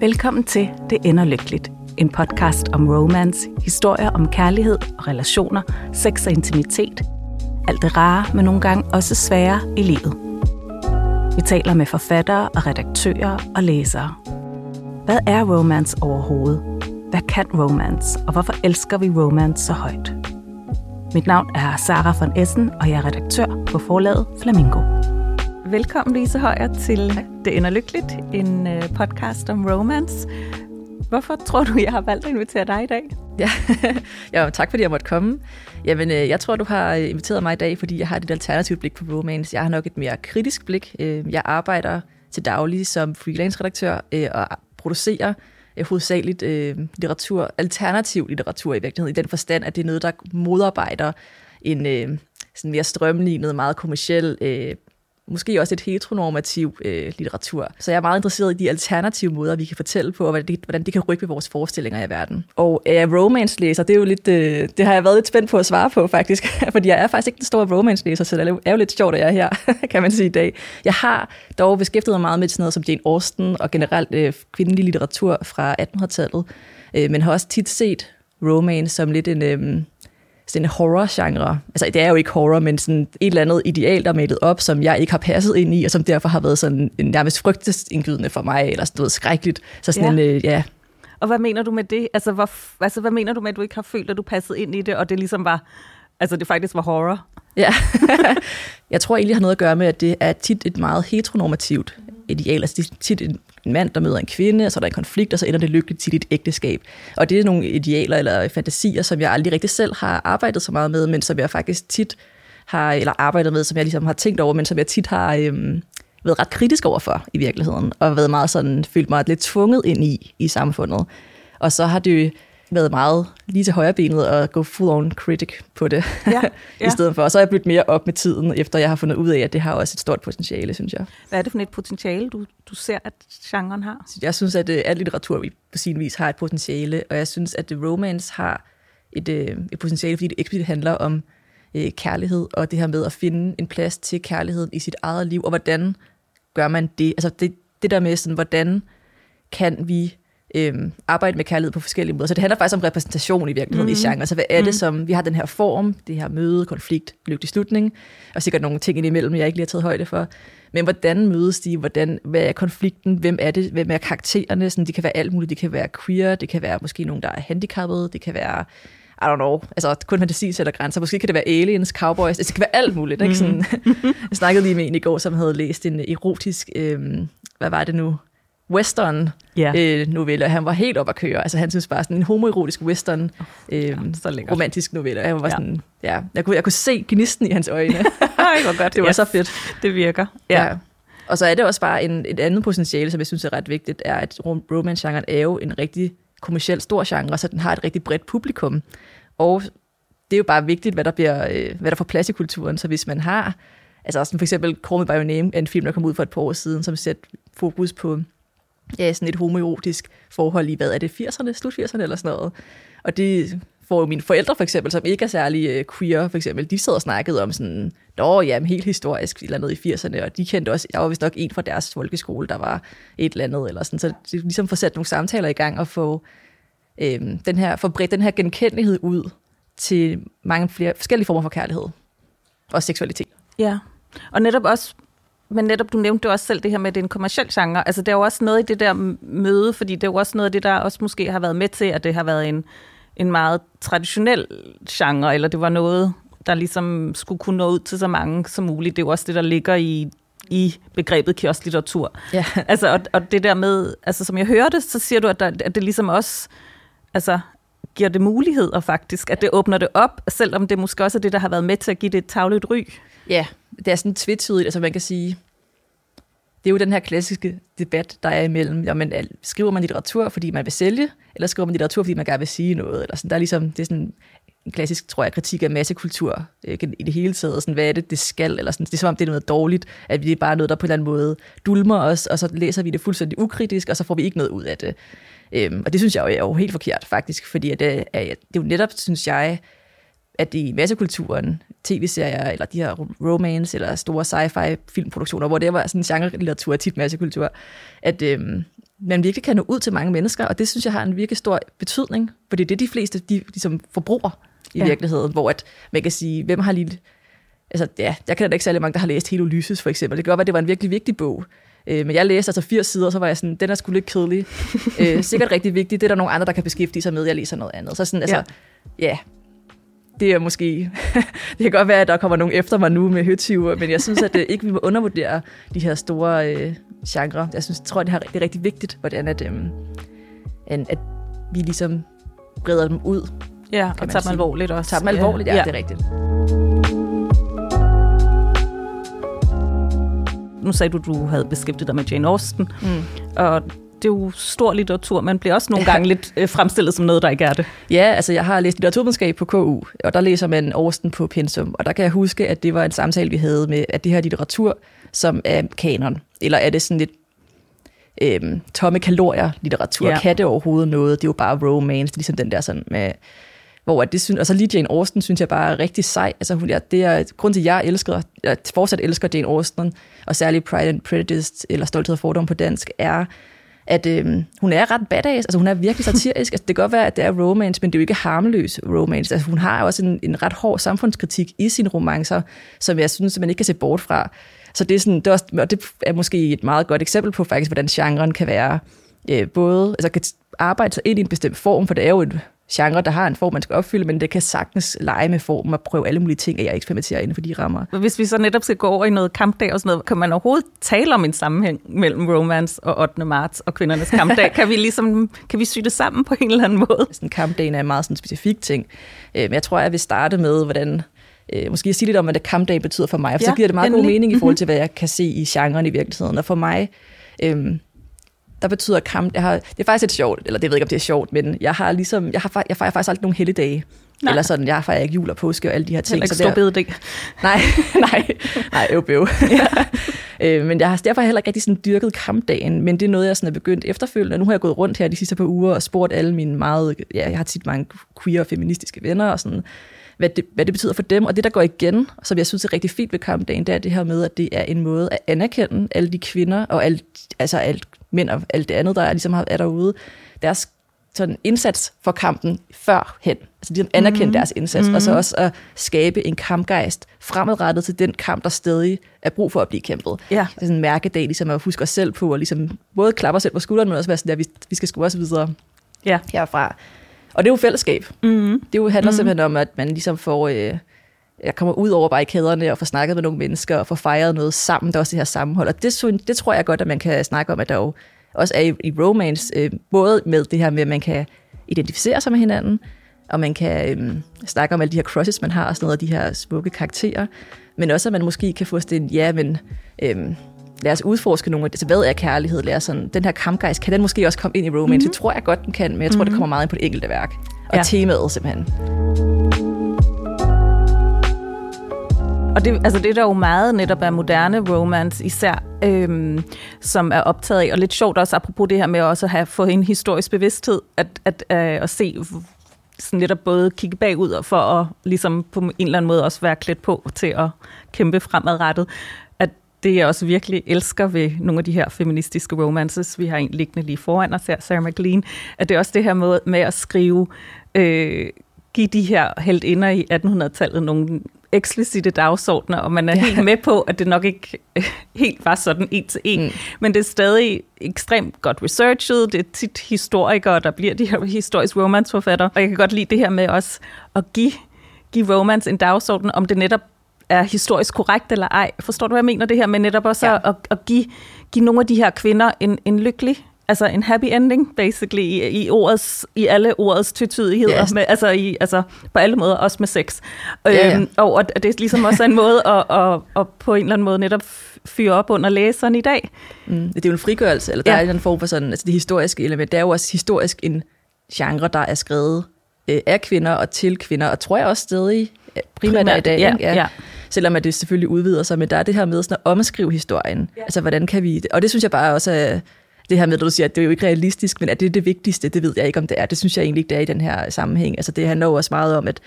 Velkommen til Det ender lykkeligt. En podcast om romance, historier om kærlighed og relationer, sex og intimitet. Alt det rare, men nogle gange også svære i livet. Vi taler med forfattere og redaktører og læsere. Hvad er romance overhovedet? Hvad kan romance, og hvorfor elsker vi romance så højt? Mit navn er Sara von Essen, og jeg er redaktør på forlaget Flamingo. Velkommen, Lise Højer, til Det Ender Lykkeligt, en øh, podcast om romance. Hvorfor tror du, jeg har valgt at invitere dig i dag? Ja, ja tak fordi jeg måtte komme. Jamen, øh, jeg tror, du har inviteret mig i dag, fordi jeg har et alternativt blik på romance. Jeg har nok et mere kritisk blik. Øh, jeg arbejder til daglig som freelance-redaktør og producerer hovedsageligt litteratur, alternativ litteratur i virkeligheden, i den forstand, at det er noget, der modarbejder en sådan mere strømlignet, meget kommersiel måske også et heteronormativ øh, litteratur. Så jeg er meget interesseret i de alternative måder, vi kan fortælle på, og hvordan det, hvordan det kan rykke ved vores forestillinger i verden. Og øh, er romance-læser, det er jo lidt, øh, det har jeg været lidt spændt på at svare på faktisk, fordi jeg er faktisk ikke den store romance-læser, så det er jo lidt sjovt, at jeg er her, kan man sige i dag. Jeg har dog beskæftiget mig meget med sådan noget som Jane Austen og generelt øh, kvindelig litteratur fra 1800-tallet, øh, men har også tit set romance som lidt en... Øh, sådan en horror-genre. Altså, det er jo ikke horror, men sådan et eller andet ideal, der er malet op, som jeg ikke har passet ind i, og som derfor har været sådan en nærmest frygtesindgydende for mig, eller sådan noget skrækkeligt. Så sådan ja. en, øh, ja. Og hvad mener du med det? Altså, hvor, altså, hvad mener du med, at du ikke har følt, at du passede ind i det, og det ligesom var, altså det faktisk var horror? Ja, jeg tror egentlig har noget at gøre med, at det er tit et meget heteronormativt ideal. Altså det er tit en en mand, der møder en kvinde, og så er der en konflikt, og så ender det lykkeligt til et ægteskab. Og det er nogle idealer eller fantasier, som jeg aldrig rigtig selv har arbejdet så meget med, men som jeg faktisk tit har, eller arbejdet med, som jeg ligesom har tænkt over, men som jeg tit har øhm, været ret kritisk overfor i virkeligheden, og været meget sådan, følt mig lidt tvunget ind i, i samfundet. Og så har det været meget lige til højre benet og gå full on critic på det, ja, ja. i stedet for. Og så er jeg blevet mere op med tiden, efter jeg har fundet ud af, at det har også et stort potentiale, synes jeg. Hvad er det for et potentiale, du, du ser, at genren har? Jeg synes, at uh, al litteratur på sin vis har et potentiale, og jeg synes, at romance har et, uh, et potentiale, fordi det eksplicit handler om uh, kærlighed, og det her med at finde en plads til kærligheden i sit eget liv, og hvordan gør man det? Altså det, det der med, sådan, hvordan kan vi øhm, arbejde med kærlighed på forskellige måder. Så det handler faktisk om repræsentation i virkeligheden mm. i genre. Så hvad er det, mm. som vi har den her form, det her møde, konflikt, lykkelig slutning, og sikkert nogle ting indimellem, jeg ikke lige har taget højde for. Men hvordan mødes de? Hvordan, hvad er konflikten? Hvem er det? Hvem er karaktererne? Sådan, det kan være alt muligt. Det kan være queer, det kan være måske nogen, der er handicappede, det kan være i don't know, altså kun fantasi sætter grænser. Måske kan det være aliens, cowboys, det kan være alt muligt. Ikke? Sådan, mm. jeg snakkede lige med en i går, som havde læst en erotisk, øhm, hvad var det nu, western ja. øh, novelle. Han var helt op at køre. Altså han synes bare sådan en homoerotisk western øh, ja, romantisk novelle. Jeg var ja. sådan, ja, jeg kunne, jeg kunne se gnisten i hans øjne. Ej, godt. det var yes. så fedt. Det virker. Ja. ja. Og så er det også bare en, et andet potentiale, som jeg synes er ret vigtigt, er, at romance-genren er jo en rigtig kommersiel stor genre, så den har et rigtig bredt publikum. Og det er jo bare vigtigt, hvad der, bliver, øh, hvad der får plads i kulturen. Så hvis man har, altså som for eksempel Call Me By Your Name, en film, der kom ud for et par år siden, som sætter fokus på ja, sådan et homoerotisk forhold i, hvad er det, 80'erne, slut 80'erne eller sådan noget. Og det får jo mine forældre for eksempel, som ikke er særlig øh, queer for eksempel, de sad og snakkede om sådan, nå ja, helt historisk eller noget i 80'erne, og de kendte også, jeg var vist nok en fra deres folkeskole, der var et eller andet, eller sådan, så det ligesom får sat nogle samtaler i gang og få øhm, den her, få bredt den her genkendelighed ud til mange flere forskellige former for kærlighed og seksualitet. Ja, og netop også men netop, du nævnte også selv det her med, at det er en kommersiel genre. Altså, det er jo også noget i det der møde, fordi det er jo også noget af det, der også måske har været med til, at det har været en, en meget traditionel genre, eller det var noget, der ligesom skulle kunne nå ud til så mange som muligt. Det er jo også det, der ligger i, i begrebet kiosklitteratur. Ja. Altså, og, og det der med, altså som jeg hørte, så siger du, at, der, at det ligesom også altså, giver det muligheder faktisk, at det åbner det op, selvom det måske også er det, der har været med til at give det et tavligt ry. Ja, det er sådan tvetydigt, altså man kan sige, det er jo den her klassiske debat, der er imellem, jamen, skriver man litteratur, fordi man vil sælge, eller skriver man litteratur, fordi man gerne vil sige noget, eller sådan, der er ligesom, det er sådan en klassisk, tror jeg, kritik af massekultur øh, i det hele taget, sådan, hvad er det, det skal, eller sådan, det er som om, det er noget dårligt, at vi er bare noget, der på en eller anden måde dulmer os, og så læser vi det fuldstændig ukritisk, og så får vi ikke noget ud af det. Øhm, og det synes jeg jo er jo helt forkert, faktisk, fordi at øh, det, er, det er jo netop, synes jeg, at i massekulturen, tv-serier, eller de her romance, eller store sci-fi filmproduktioner, hvor det var sådan genre-litteratur, tit massekultur, at, øhm, man virkelig kan nå ud til mange mennesker, og det synes jeg har en virkelig stor betydning, for det er det, de fleste de, ligesom forbruger i ja. virkeligheden, hvor at man kan sige, hvem har lige... Altså, ja, jeg kender da ikke særlig mange, der har læst Helt Ulysses, for eksempel. Det kan godt være, at det var en virkelig vigtig bog, øh, men jeg læste altså 80 sider, så var jeg sådan, den er sgu lidt kedelig. øh, sikkert rigtig vigtig. Det er der nogle andre, der kan beskæftige sig med. Jeg læser noget andet. Så sådan, altså, ja, ja det er måske... det kan godt være, at der kommer nogen efter mig nu med høtyver, men jeg synes, at det ikke vi må undervurdere de her store øh, genre. Jeg synes, tror, det, har, det er rigtig vigtigt, hvordan at, øh, at vi ligesom breder dem ud. Ja, og tager dem alvorligt også. Tager dem alvorligt, ja, ja. det er rigtigt. Nu sagde du, du havde beskæftiget dig med Jane Austen, mm. og det er jo stor litteratur, men bliver også nogle gange lidt øh, fremstillet som noget, der ikke er det. Ja, altså jeg har læst litteraturvidenskab på KU, og der læser man Austen på pensum, og der kan jeg huske, at det var en samtale, vi havde med, at det her litteratur, som er kanon, eller er det sådan lidt øhm, tomme kalorier litteratur? Ja. Kan det overhovedet noget? Det er jo bare romance, ligesom den der sådan med hvor det synes, og så lige Jane Austen synes jeg bare er rigtig sej. Altså, hun, ja, det er grund til, at jeg elsker, jeg fortsat elsker Jane Austen, og særligt Pride and Prejudice, eller Stolthed og Fordom på dansk, er, at øh, hun er ret badass. Altså, hun er virkelig satirisk. altså, det kan godt være, at det er romance, men det er jo ikke harmløs romance. Altså, hun har også en, en ret hård samfundskritik i sine romancer, som jeg synes, man ikke kan se bort fra. Så det er, sådan, det er, også, og det er måske et meget godt eksempel på faktisk, hvordan genren kan være øh, både, altså kan arbejde sig ind i en bestemt form, for det er jo et genre, der har en form, man skal opfylde, men det kan sagtens lege med formen og prøve alle mulige ting, at jeg eksperimenterer inden for de rammer. Hvis vi så netop skal gå over i noget kampdag og sådan noget, kan man overhovedet tale om en sammenhæng mellem romance og 8. marts og kvindernes kampdag? kan vi ligesom, kan vi sy det sammen på en eller anden måde? Sådan, kampdagen er en meget sådan specifik ting. Øh, men jeg tror, jeg vil starte med, hvordan øh, måske sige lidt om, hvad det kampdag betyder for mig, for ja, så giver det meget endelig. god mening i forhold mhm. til, hvad jeg kan se i genren i virkeligheden. Og for mig, øh, der betyder kamp, jeg har, det er faktisk lidt sjovt, eller det ved jeg ikke, om det er sjovt, men jeg har ligesom, jeg, har, jeg fejrer faktisk aldrig nogle helligdage. Nej. Eller sådan, jeg fejrer ikke jul og påske og alle de her ting. Heller ikke så der, det. Nej, nej, nej, øv, øv. Ja. øh, men jeg har derfor heller ikke rigtig sådan dyrket kampdagen, men det er noget, jeg sådan er begyndt efterfølgende. Nu har jeg gået rundt her de sidste par uger og spurgt alle mine meget, ja, jeg har tit mange queer og feministiske venner og sådan, hvad det, hvad det betyder for dem. Og det, der går igen, som jeg synes er rigtig fint ved kampdagen, det er det her med, at det er en måde at anerkende alle de kvinder og alt, altså alt mænd og alt det andet, der er, ligesom er derude, deres sådan indsats for kampen førhen. Altså de anerkendte mm. deres indsats, mm. og så også at skabe en kampgejst fremadrettet til den kamp, der stadig er brug for at blive kæmpet. Ja. Det er sådan en mærkedag, ligesom at huske os selv på, og ligesom både klappe os selv på skulderen, men også være sådan, at vi, vi skal sgu også videre ja. herfra. Og det er jo fællesskab. Mm. Det jo handler mm. simpelthen om, at man ligesom får... Øh, jeg kommer ud over barrikaderne og får snakket med nogle mennesker og får fejret noget sammen. Der er også det her sammenhold. Og det, det tror jeg godt, at man kan snakke om, at der jo også er i, i romance, øh, både med det her med, at man kan identificere sig med hinanden, og man kan øh, snakke om alle de her crushes, man har, og sådan noget, af de her smukke karakterer, men også, at man måske kan få sådan en, ja, men øh, lad os udforske nogle af det. Så hvad er kærlighed? Lad os sådan, den her kampgejst, kan den måske også komme ind i romance? Mm-hmm. Det tror jeg godt, den kan, men jeg tror, mm-hmm. det mhm. kommer meget ind på det enkelte værk. Og ja. temaet simpelthen. Og det, altså det er der jo meget netop er moderne romance, især øhm, som er optaget af, og lidt sjovt også, apropos det her med også at have fået en historisk bevidsthed, at, at, øh, at se sådan netop både kigge bagud og for at ligesom på en eller anden måde også være klædt på til at kæmpe fremadrettet. At det jeg også virkelig elsker ved nogle af de her feministiske romances, vi har en liggende lige foran os her, Sarah McLean, at det er også det her med, med at skrive øh, give de her heldinder i 1800-tallet nogle eksplicite dagsordner, og man er ja. helt med på, at det nok ikke helt var sådan en til en. Mm. Men det er stadig ekstremt godt researchet, det er tit historikere, der bliver de her historisk romance-forfatter, og jeg kan godt lide det her med også at give, give romance en dagsorden, om det netop er historisk korrekt eller ej. Forstår du, hvad jeg mener? Det her med netop også ja. at, at give, give nogle af de her kvinder en, en lykkelig altså en happy ending, basically, i, i, ordets, i alle ordets tvetydigheder, yes. med, altså, i, altså på alle måder, også med sex. Ja, ja. Øhm, og at det er ligesom også en måde at, at, at på en eller anden måde netop fyre op under læseren i dag. Mm. Det er jo en frigørelse, eller der ja. er en form for sådan, altså det historiske element, det er jo også historisk en genre, der er skrevet øh, af kvinder og til kvinder, og tror jeg også stadig øh, primært, primært i dag. Ja, ja. ja. Selvom at det selvfølgelig udvider sig, men der er det her med sådan at omskrive historien. Ja. Altså, hvordan kan vi... Og det synes jeg bare også er det her med, at du siger, at det er jo ikke realistisk, men er det det vigtigste? Det ved jeg ikke, om det er. Det synes jeg egentlig ikke, det er i den her sammenhæng. Altså det handler jo også meget om at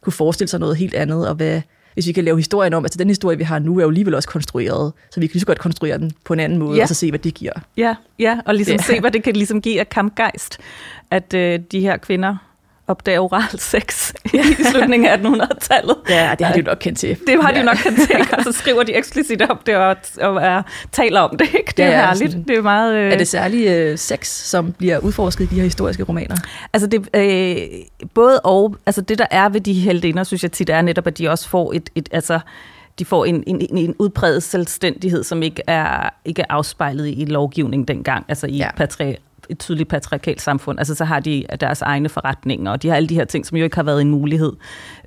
kunne forestille sig noget helt andet, og hvad, hvis vi kan lave historien om, altså den historie, vi har nu, er jo alligevel også konstrueret, så vi kan lige så godt konstruere den på en anden måde, ja. og så se, hvad det giver. Ja, ja og ligesom ja. se, hvad det kan ligesom give af kampgejst, at øh, de her kvinder opdage oral sex ja. i slutningen af 1800-tallet. Ja, det har de jo nok kendt til. Det har de jo nok kendt til, og så skriver de eksplicit om det og, og og taler om det. Ikke? Det er ja, herligt. Sådan, det er, meget, øh... er det særlig øh, sex, som bliver udforsket i de her historiske romaner? Altså det, øh, både og, altså det der er ved de heldinder, synes jeg tit er netop, at de også får et, et altså, de får en, en, en udpræget selvstændighed, som ikke er, ikke er afspejlet i lovgivning dengang, altså i ja. patri, et tydeligt patriarkalt samfund. Altså så har de deres egne forretninger, og de har alle de her ting, som jo ikke har været en mulighed.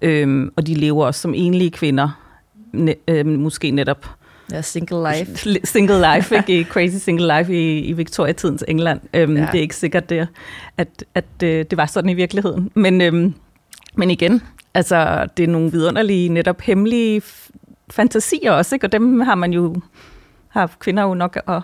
Øhm, og de lever også som enlige kvinder, ne, øh, måske netop Ja, single life. Single life, ikke? Crazy single life i, i Victoria-tidens England. Øhm, ja. Det er ikke sikkert, det, at, at øh, det var sådan i virkeligheden. Men, øhm, men igen, altså, det er nogle vidunderlige, netop hemmelige fantasier også, ikke? og dem har man jo, har kvinder jo nok at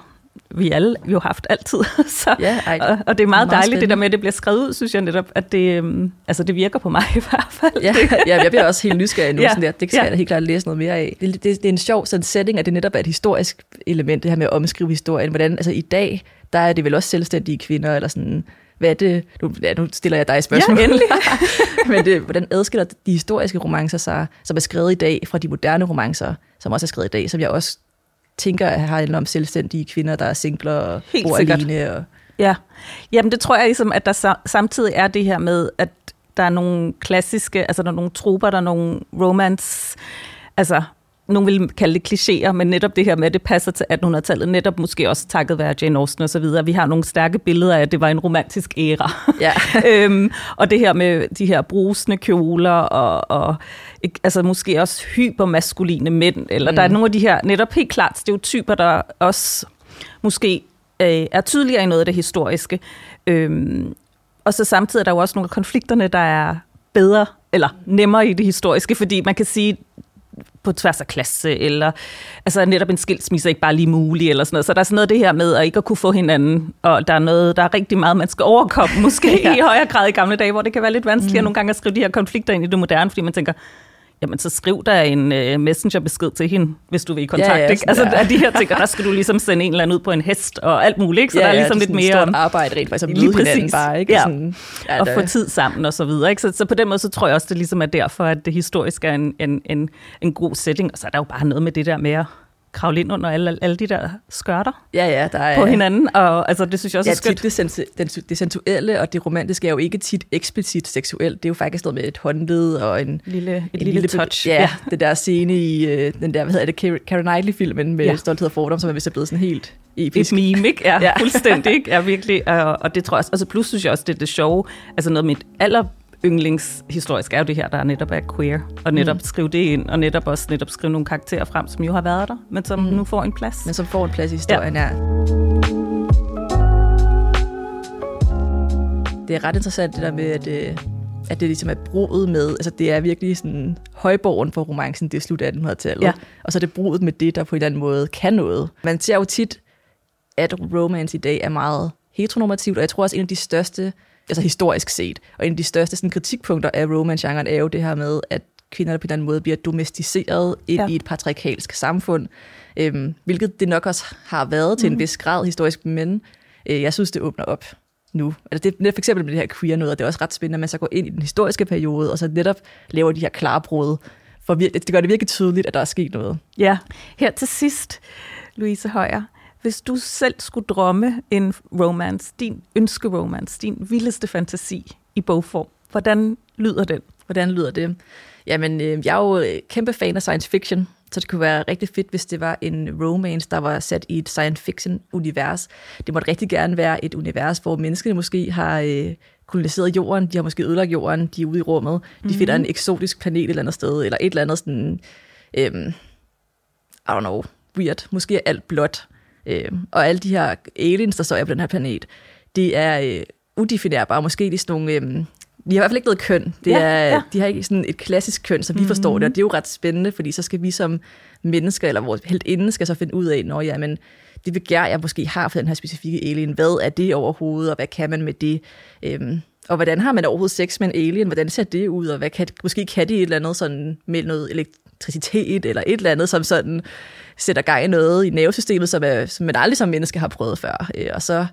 vi alle jo haft altid. så, ja, ej, og, og det er meget, meget dejligt, spændende. det der med, at det bliver skrevet ud, synes jeg netop, at det, um, altså, det virker på mig i hvert fald. Ja, ja jeg bliver også helt nysgerrig nu, ja, sådan der. det skal ja. jeg helt klart læse noget mere af. Det, det, det er en sjov sådan setting, at det netop er et historisk element, det her med at omskrive historien. Hvordan, altså i dag, der er det vel også selvstændige kvinder, eller sådan, hvad er det? Nu, ja, nu stiller jeg dig et spørgsmål. Ja, endelig. Men det, hvordan adskiller de historiske romancer sig, som er skrevet i dag, fra de moderne romancer, som også er skrevet i dag, som jeg også tænker, at handler om selvstændige kvinder, der er singler og Helt bor sikkert. alene. Og... Ja, Jamen, det tror jeg ligesom, at der samtidig er det her med, at der er nogle klassiske, altså der er nogle troper, der er nogle romance, altså nogen vil kalde det klichéer, men netop det her med, at det passer til 1800-tallet, netop måske også takket være Jane Austen og så videre. Vi har nogle stærke billeder af, at det var en romantisk æra. Ja. øhm, og det her med de her brusende kjoler, og, og altså måske også hypermaskuline mænd, eller mm. der er mm. nogle af de her netop helt klart stereotyper, der også måske øh, er tydeligere i noget af det historiske. Øhm, og så samtidig er der jo også nogle af konflikterne, der er bedre eller nemmere i det historiske, fordi man kan sige, på tværs af klasse, eller altså netop en skilsmisse er ikke bare lige mulig, eller sådan noget. Så der er sådan noget det her med at ikke at kunne få hinanden, og der er noget, der er rigtig meget, man skal overkomme, måske ja. i højere grad i gamle dage, hvor det kan være lidt vanskeligt mm. nogle gange at skrive de her konflikter ind i det moderne, fordi man tænker, jamen så skriv der en uh, messengerbesked til hende, hvis du vil i kontakt. Ja, ja, ikke? Altså, ja. de her ting, der skal du ligesom sende en eller anden ud på en hest og alt muligt. Ikke? Så ja, der er ligesom ja, lidt mere... Stort arbejde rent faktisk at møde hinanden bare. Ikke? Ja. Sådan, ja, og få tid sammen og så videre. Ikke? Så, så på den måde, så tror jeg også, det ligesom er derfor, at det historiske er en, en, en, en god setting. Og så er der jo bare noget med det der med at kravle ind under alle, alle de der skørter ja, ja, der er, på hinanden. Og altså, det synes jeg også ja, er skønt. Det, sensu, det sensuelle og det romantiske er jo ikke tit eksplicit seksuelt. Det er jo faktisk noget med et håndled og en... Lille, et en lille, lille touch. Ja, ja, det der scene i uh, den der, hvad hedder det, Karen Knightley-filmen med ja. Stolthed og Fordom, som er vist er blevet sådan helt episk. Et meme, ikke? Ja, ja. fuldstændig, ikke? Ja, virkelig. Og, og det tror jeg også, altså plus synes jeg også, det er det sjove, altså noget med aller yndlingshistorisk er jo det her, der netop er queer, og netop mm. skrive det ind, og netop også netop skrive nogle karakterer frem, som jo har været der, men som mm. nu får en plads. Men som får en plads i historien, ja. ja. Det er ret interessant det der med, at, øh, at det ligesom er brudet med, altså det er virkelig sådan højborgen for romancen, det er slut 1800-tallet, ja. og så er det brudet med det, der på en eller anden måde kan noget. Man ser jo tit, at romance i dag er meget heteronormativt, og jeg tror også, en af de største altså historisk set. Og en af de største sådan, kritikpunkter af romance-genren er jo det her med, at kvinder på en eller anden måde bliver domesticeret ind ja. i et patriarkalsk samfund, øhm, hvilket det nok også har været til mm. en mhm. vis grad historisk, men øh, jeg synes, det åbner op nu. Altså det, for eksempel med det her queer noget, og det er også ret spændende, at man så går ind i den historiske periode, og så netop laver de her klarbrud, for det gør det virkelig tydeligt, at der er sket noget. Ja, her til sidst, Louise Højer, hvis du selv skulle drømme en romance, din ønskeromance, din vildeste fantasi i bogform, hvordan lyder den? Hvordan lyder det? Jamen, øh, jeg er jo øh, kæmpe fan af science fiction, så det kunne være rigtig fedt, hvis det var en romance, der var sat i et science fiction-univers. Det måtte rigtig gerne være et univers, hvor menneskene måske har øh, koloniseret jorden, de har måske ødelagt jorden, de er ude i rummet, de mm-hmm. finder en eksotisk planet et eller andet sted, eller et eller andet sådan, øh, I don't know, weird. Måske er alt blåt. Øh, og alle de her aliens, der så er på den her planet, de er øh, udefinerbare. Måske de sådan nogle... Øh, de har i hvert fald ikke noget køn. Det ja, er, ja. De har ikke sådan et klassisk køn, som vi mm-hmm. forstår det, og det er jo ret spændende, fordi så skal vi som mennesker, eller vores helt inden skal så finde ud af, når ja, men det begær, jeg måske har for den her specifikke alien, hvad er det overhovedet, og hvad kan man med det? Øhm, og hvordan har man overhovedet sex med en alien? Hvordan ser det ud? Og hvad kan, måske kan de et eller andet sådan med noget elektricitet eller et eller andet, som sådan sætter gang i noget i nervesystemet, som, er, som man aldrig som menneske har prøvet før. Øh, og så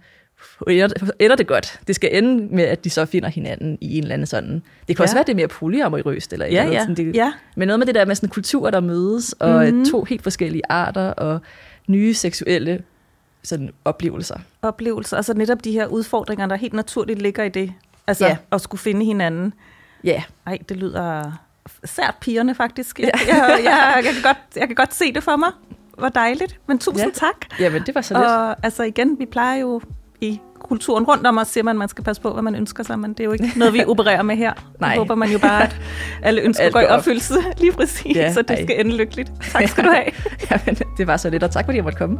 ender, ender det godt. Det skal ende med, at de så finder hinanden i en eller anden sådan... Det kan ja. også være, det er mere polyamorøst, eller ja, eller ja. Sådan, det, ja. Men noget med det der med sådan kulturer, der mødes, og mm-hmm. to helt forskellige arter, og nye seksuelle sådan, oplevelser. Oplevelser, og så netop de her udfordringer, der helt naturligt ligger i det. Altså Ja. at skulle finde hinanden. Ja, Ej, det lyder sært pigerne faktisk. Jeg, jeg, jeg, jeg, kan godt, jeg kan godt se det for mig. Hvor dejligt. Men tusind Ja. tak. jamen det var så lidt. Og altså igen, vi plejer jo i kulturen rundt om os, siger man, at man skal passe på, hvad man ønsker sig, men det er jo ikke noget, vi opererer med her. Nej. Håber man jo bare, at alle ønsker går i opfyldelse lige præcis, Ja, så det ej. skal ende lykkeligt. Tak skal du have. Jamen, det var så lidt, og tak fordi jeg måtte komme.